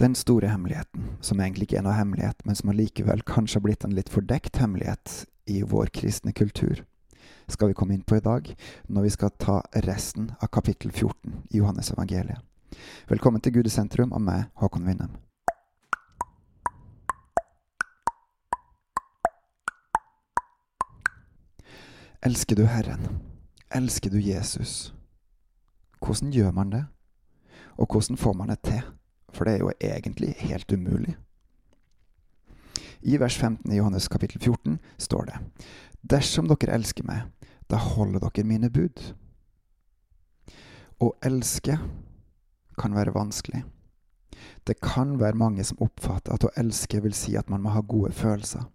Den store hemmeligheten, som egentlig ikke er noe hemmelighet, men som allikevel kanskje har blitt en litt fordekt hemmelighet i vår kristne kultur, skal vi komme inn på i dag, når vi skal ta resten av kapittel 14 i Johannes evangeliet. Velkommen til Gud i sentrum av meg, Håkon Winnem. Elsker du Herren? Elsker du Jesus? Hvordan gjør man det? Og hvordan får man det til? For det er jo egentlig helt umulig. I vers 15 i Johannes kapittel 14 står det Dersom dere elsker meg, da holder dere mine bud. Å elske kan være vanskelig. Det kan være mange som oppfatter at å elske vil si at man må ha gode følelser.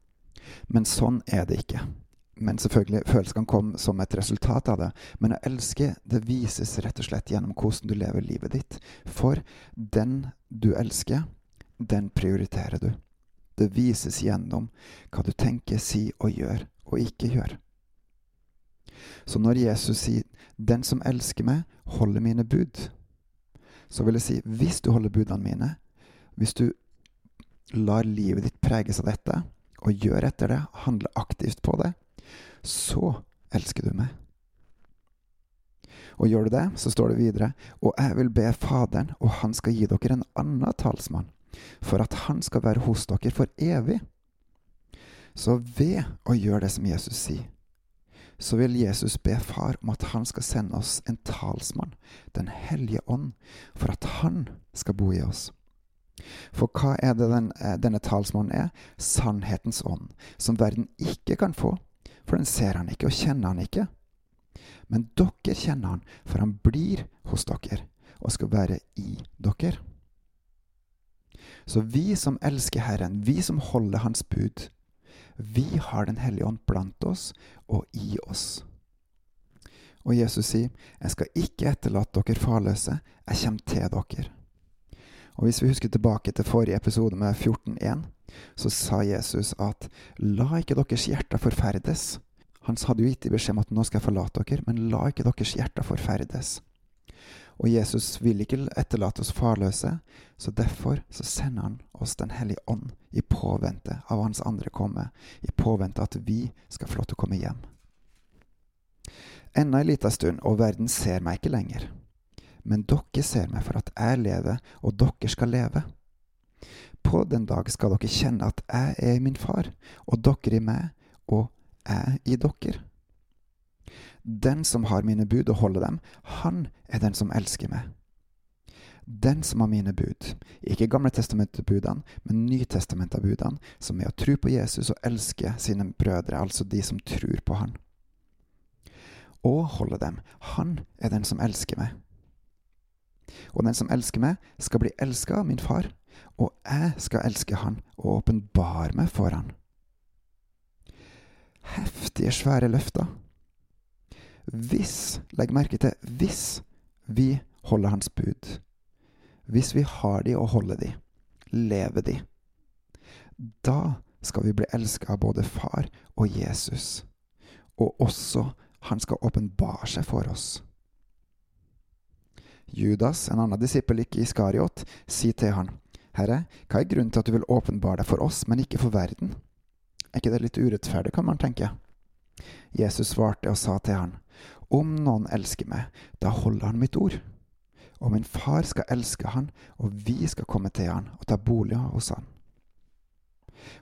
Men sånn er det ikke. Men selvfølgelig, følelsene komme som et resultat av det. Men å elske, det vises rett og slett gjennom hvordan du lever livet ditt. For den du elsker, den prioriterer du. Det vises gjennom hva du tenker, sier og gjør, og ikke gjør. Så når Jesus sier 'Den som elsker meg, holder mine bud', så vil jeg si hvis du holder budene mine, hvis du lar livet ditt preges av dette, og gjør etter det, handler aktivt på det, så elsker du meg. Og gjør du det, så står det videre, og jeg vil be Faderen, og han skal gi dere en annen talsmann, for at han skal være hos dere for evig. Så ved å gjøre det som Jesus sier, så vil Jesus be Far om at han skal sende oss en talsmann, Den hellige ånd, for at han skal bo i oss. For hva er det den, denne talsmannen er? Sannhetens ånd, som verden ikke kan få, for den ser han ikke og kjenner han ikke. Men dere kjenner han, for han blir hos dere og skal være i dere. Så vi som elsker Herren, vi som holder Hans bud, vi har Den hellige ånd blant oss og i oss. Og Jesus sier, 'Jeg skal ikke etterlate dere farløse, jeg kommer til dere'. Og Hvis vi husker tilbake til forrige episode med 14.1, så sa Jesus at 'la ikke deres hjerter forferdes'. Han hadde jo gitt i beskjed om at 'nå skal jeg forlate dere', men la ikke deres hjerter forferdes. Og Jesus vil ikke etterlate oss farløse, så derfor så sender han oss Den hellige ånd i påvente av hans andre komme, i påvente at vi skal få lov til å komme hjem. Enda ei lita stund, og verden ser meg ikke lenger. Men dere ser meg for at jeg lever, og dere skal leve. På den dag skal dere kjenne at jeg er min far, og dere i meg, og jeg i dere. Den som har mine bud og holder dem, han er den som elsker meg. Den som har mine bud, ikke Gamle testamentet-budene, men Nytestamentet-budene, som er å tro på Jesus og elske sine brødre, altså de som tror på han. Og holde dem, han er den som elsker meg. Og den som elsker meg, skal bli elska av min far, og jeg skal elske han og åpenbare meg for han. Heftige, svære løfter. Hvis, legg merke til hvis, vi holder Hans bud, hvis vi har de og holder de, lever de, da skal vi bli elska av både Far og Jesus, og også Han skal åpenbare seg for oss. Judas, en annen disippel, ikke Iskariot, sier til han, Herre, hva er grunnen til at du vil åpenbare deg for oss, men ikke for verden? Er ikke det litt urettferdig, kan man tenke? Jesus svarte og sa til han, Om noen elsker meg, da holder han mitt ord. Og min far skal elske han, og vi skal komme til han og ta bolig hos han.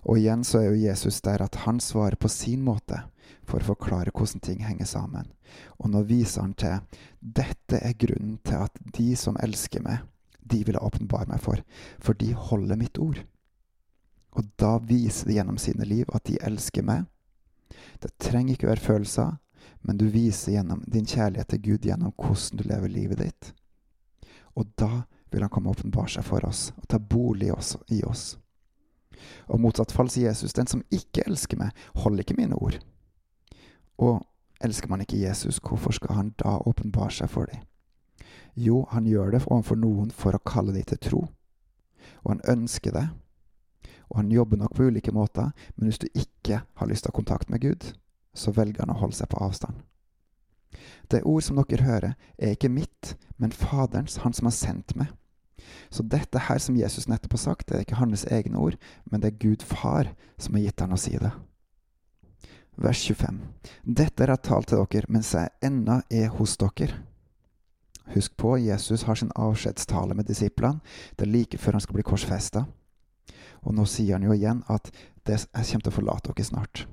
Og igjen så er jo Jesus der at han svarer på sin måte for å forklare hvordan ting henger sammen. Og nå viser han til dette er grunnen til at de som elsker meg, de vil jeg åpenbare meg for, for de holder mitt ord. Og da viser de gjennom sine liv at de elsker meg. Det trenger ikke være følelser, men du viser gjennom din kjærlighet til Gud gjennom hvordan du lever livet ditt. Og da vil han komme og åpenbare seg for oss og ta bolig i oss. Og motsatt fall sier Jesus, den som ikke elsker meg, holder ikke mine ord. Og elsker man ikke Jesus, hvorfor skal han da åpenbare seg for dem? Jo, han gjør det overfor noen for å kalle dem til tro. Og han ønsker det. Og han jobber nok på ulike måter, men hvis du ikke har lyst til å ha kontakt med Gud, så velger han å holde seg på avstand. Det ord som dere hører, er ikke mitt, men Faderens, han som har sendt meg. Så dette her som Jesus nettopp har sagt, det er ikke hans egne ord, men det er Gud far som har gitt han å si det. Vers 25. Dette er et tall til dere mens jeg ennå er hos dere. Husk på, Jesus har sin avskjedstale med disiplene. Det er like før han skal bli korsfesta. Og nå sier han jo igjen at det, jeg kommer til å forlate dere snart.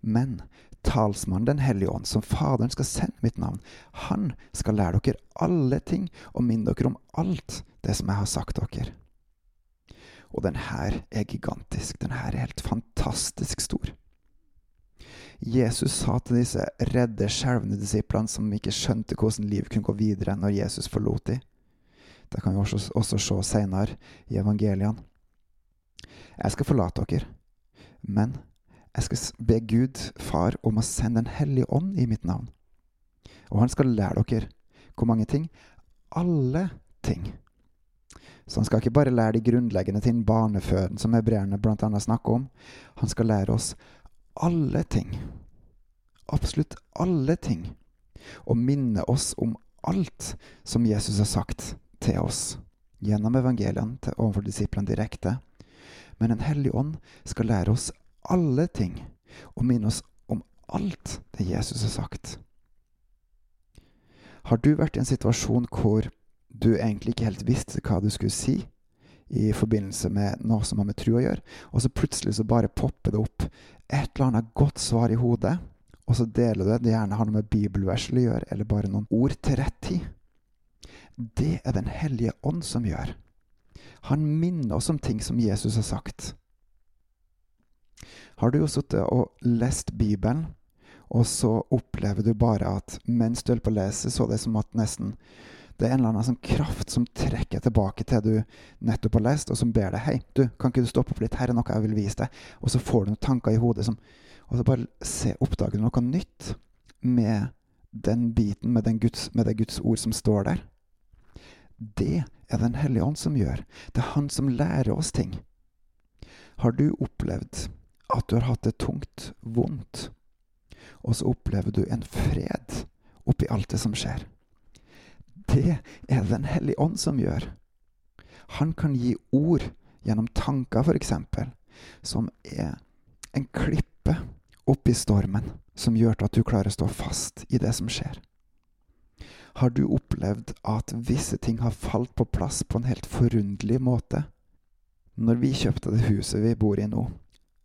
Men talsmannen Den hellige ånd, som Faderen skal sende mitt navn, han skal lære dere alle ting og minne dere om alt det som jeg har sagt dere. Og den her er gigantisk. Den her er helt fantastisk stor. Jesus sa til disse redde, skjelvende disiplene som ikke skjønte hvordan livet kunne gå videre når Jesus forlot dem. Det kan vi også, også se senere i evangeliene. Jeg skal forlate dere, men jeg skal be Gud, Far, om å sende Den hellige ånd i mitt navn. Og han skal lære dere hvor mange ting? Alle ting. Så han skal ikke bare lære de grunnleggende ting, barneføden, som hebreerne bl.a. snakker om. Han skal lære oss alle ting. Absolutt alle ting. Og minne oss om alt som Jesus har sagt til oss gjennom evangeliene overfor disiplene direkte. Men Den hellige ånd skal lære oss alle ting og minne oss om alt det Jesus har sagt. Har du vært i en situasjon hvor du egentlig ikke helt visste hva du skulle si i forbindelse med noe som har med tro å gjøre, og så plutselig så bare popper det opp et eller annet godt svar i hodet, og så deler du det. Det gjerne har noe med bibelvers å gjøre, eller bare noen ord til rett tid. Det er Den hellige ånd som gjør. Han minner oss om ting som Jesus har sagt. Har du jo sittet og lest Bibelen, og så opplever du bare at mens du holder på å lese, så det som at nesten det er en eller annen sånn kraft som trekker tilbake til du nettopp har lest, og som ber deg hei, du, kan ikke du stoppe opp litt, her er noe jeg vil vise deg. Og så får du noen tanker i hodet som Og så bare se, oppdager du noe nytt med den biten, med, Guds, med det Guds ord som står der. Det er Den hellige ånd som gjør. Det er Han som lærer oss ting. Har du opplevd at du har hatt det tungt, vondt, og så opplever du en fred oppi alt det som skjer. Det er Den hellige ånd som gjør. Han kan gi ord gjennom tanker, f.eks., som er en klippe oppi stormen, som gjør at du klarer å stå fast i det som skjer. Har du opplevd at visse ting har falt på plass på en helt forunderlig måte? Når vi kjøpte det huset vi bor i nå,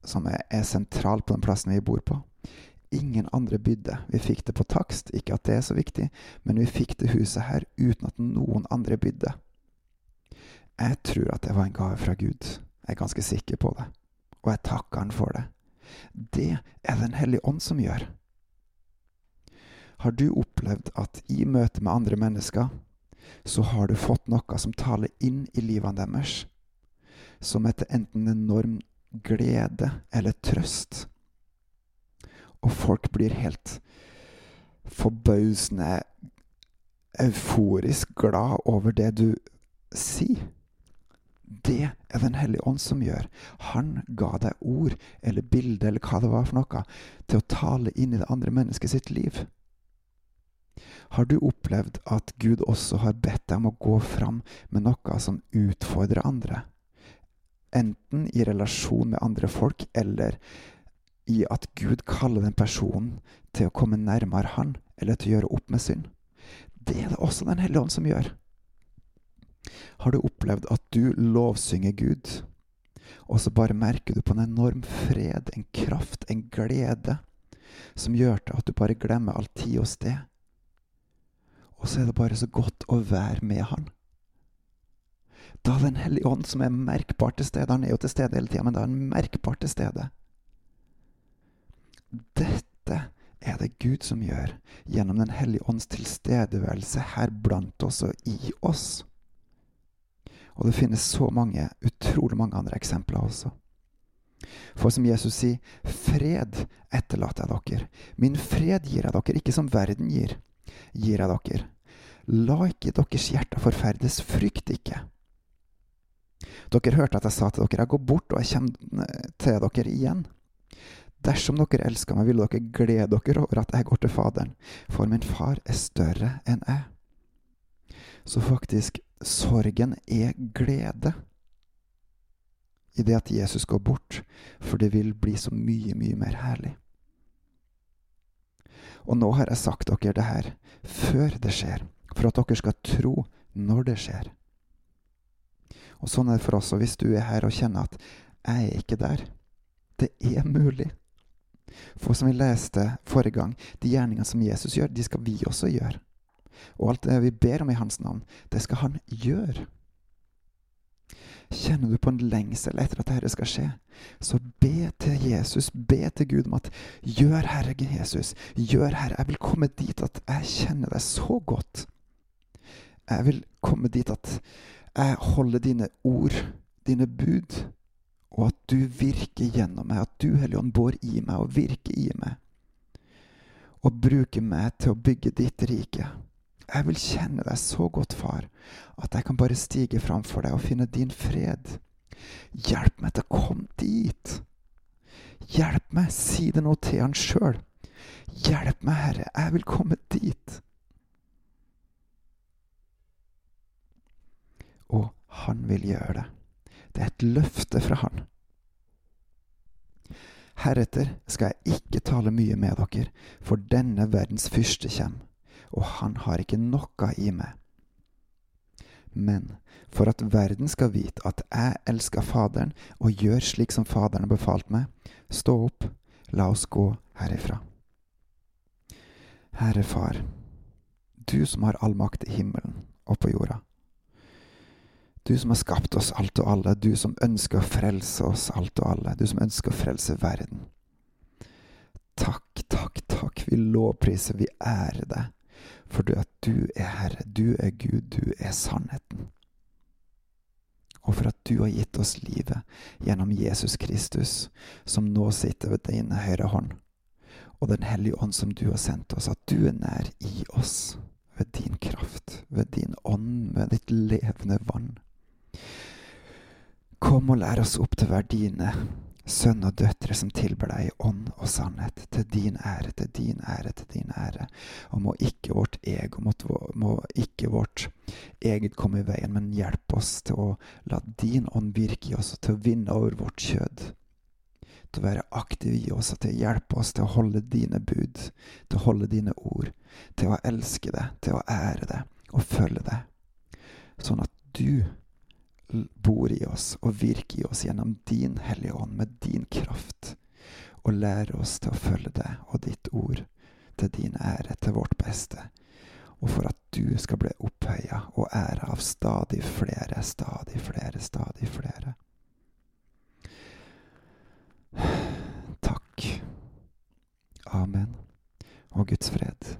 som er, er sentral på den plassen vi bor på. Ingen andre bydde. Vi fikk det på takst, ikke at det er så viktig, men vi fikk det huset her uten at noen andre bydde. Jeg tror at det var en gave fra Gud. Jeg er ganske sikker på det. Og jeg takker Han for det. Det er Den hellige ånd som gjør. Har du opplevd at i møte med andre mennesker, så har du fått noe som taler inn i livene deres, som etter enten enorm glede eller trøst. Og folk blir helt forbausende euforisk glad over det du sier. Det er Den hellige ånd som gjør. Han ga deg ord eller bilde eller hva det var for noe, til å tale inn i det andre mennesket sitt liv. Har du opplevd at Gud også har bedt deg om å gå fram med noe som utfordrer andre? Enten i relasjon med andre folk, eller i at Gud kaller den personen til å komme nærmere Han, eller til å gjøre opp med synd. Det er det også Den hellige ånd som gjør. Har du opplevd at du lovsynger Gud, og så bare merker du på en enorm fred, en kraft, en glede, som gjør til at du bare glemmer all tid og sted? Og så er det bare så godt å være med Han. Da Den hellige ånd, som er merkbart til stede Han er jo til stede hele tida, men da er han merkbart til stede. Dette er det Gud som gjør gjennom Den hellige ånds tilstedeværelse her blant oss og i oss. Og det finnes så mange, utrolig mange andre eksempler også. For som Jesus sier, fred etterlater jeg dere. Min fred gir jeg dere, ikke som verden gir, gir jeg dere. La ikke deres hjerter forferdes, frykt ikke. Dere hørte at jeg sa til dere, jeg går bort og jeg kommer til dere igjen. Dersom dere elsker meg, vil dere glede dere over at jeg går til Faderen, for min far er større enn jeg. Så faktisk, sorgen er glede i det at Jesus går bort, for det vil bli så mye, mye mer herlig. Og nå har jeg sagt dere det her før det skjer, for at dere skal tro når det skjer. Og sånn er det for oss. Og hvis du er her og kjenner at 'jeg er ikke der', det er mulig. For som vi leste forrige gang, de gjerningene som Jesus gjør, de skal vi også gjøre. Og alt det vi ber om i hans navn, det skal han gjøre. Kjenner du på en lengsel etter at dette skal skje, så be til Jesus, be til Gud om at gjør, Herre Jesus, gjør, Herre, jeg vil komme dit at jeg kjenner deg så godt. Jeg vil komme dit at jeg holder dine ord, dine bud, og at du virker gjennom meg, at du, Hellige Ånd, bor i meg og virker i meg, og bruker meg til å bygge ditt rike. Jeg vil kjenne deg så godt, far, at jeg kan bare stige fram for deg og finne din fred. Hjelp meg til å komme dit. Hjelp meg, si det nå til han sjøl. Hjelp meg, Herre, jeg vil komme dit. Og han vil gjøre det. Det er et løfte fra han. Heretter skal jeg ikke tale mye med dere, for denne verdens fyrste kommer og han har ikke noe i meg. Men for at verden skal vite at jeg elsker Faderen og gjør slik som Faderen har befalt meg, stå opp, la oss gå herifra. Herre Far, du som har all makt i himmelen og på jorda. Du som har skapt oss alt og alle, du som ønsker å frelse oss alt og alle, du som ønsker å frelse verden. Takk, takk, takk, vi lovpriser, vi ærer deg for at du er Herre, du er Gud, du er sannheten. Og for at du har gitt oss livet gjennom Jesus Kristus, som nå sitter ved din høyre hånd, og Den hellige ånd som du har sendt oss, at du er nær i oss ved din kraft, ved din ånd, ved ditt levende vann. Kom og lær oss opp til dine sønn og døtre som tilber deg i ånd og sannhet, til din ære, til din ære, til din ære. Og må ikke vårt ego, må, ikke vårt eget komme i veien, men hjelp oss til å la din ånd virke i oss, og til å vinne over vårt kjød. Til å være aktiv i oss, og til å hjelpe oss til å holde dine bud, til å holde dine ord, til å elske deg, til å ære deg og følge deg. Sånn at du bor i oss og virker i oss gjennom din Hellige Ånd, med din kraft, og lære oss til å følge deg og ditt ord til din ære, til vårt beste, og for at du skal bli opphøya og æra av stadig flere, stadig flere, stadig flere. Takk. Amen. Og Guds fred.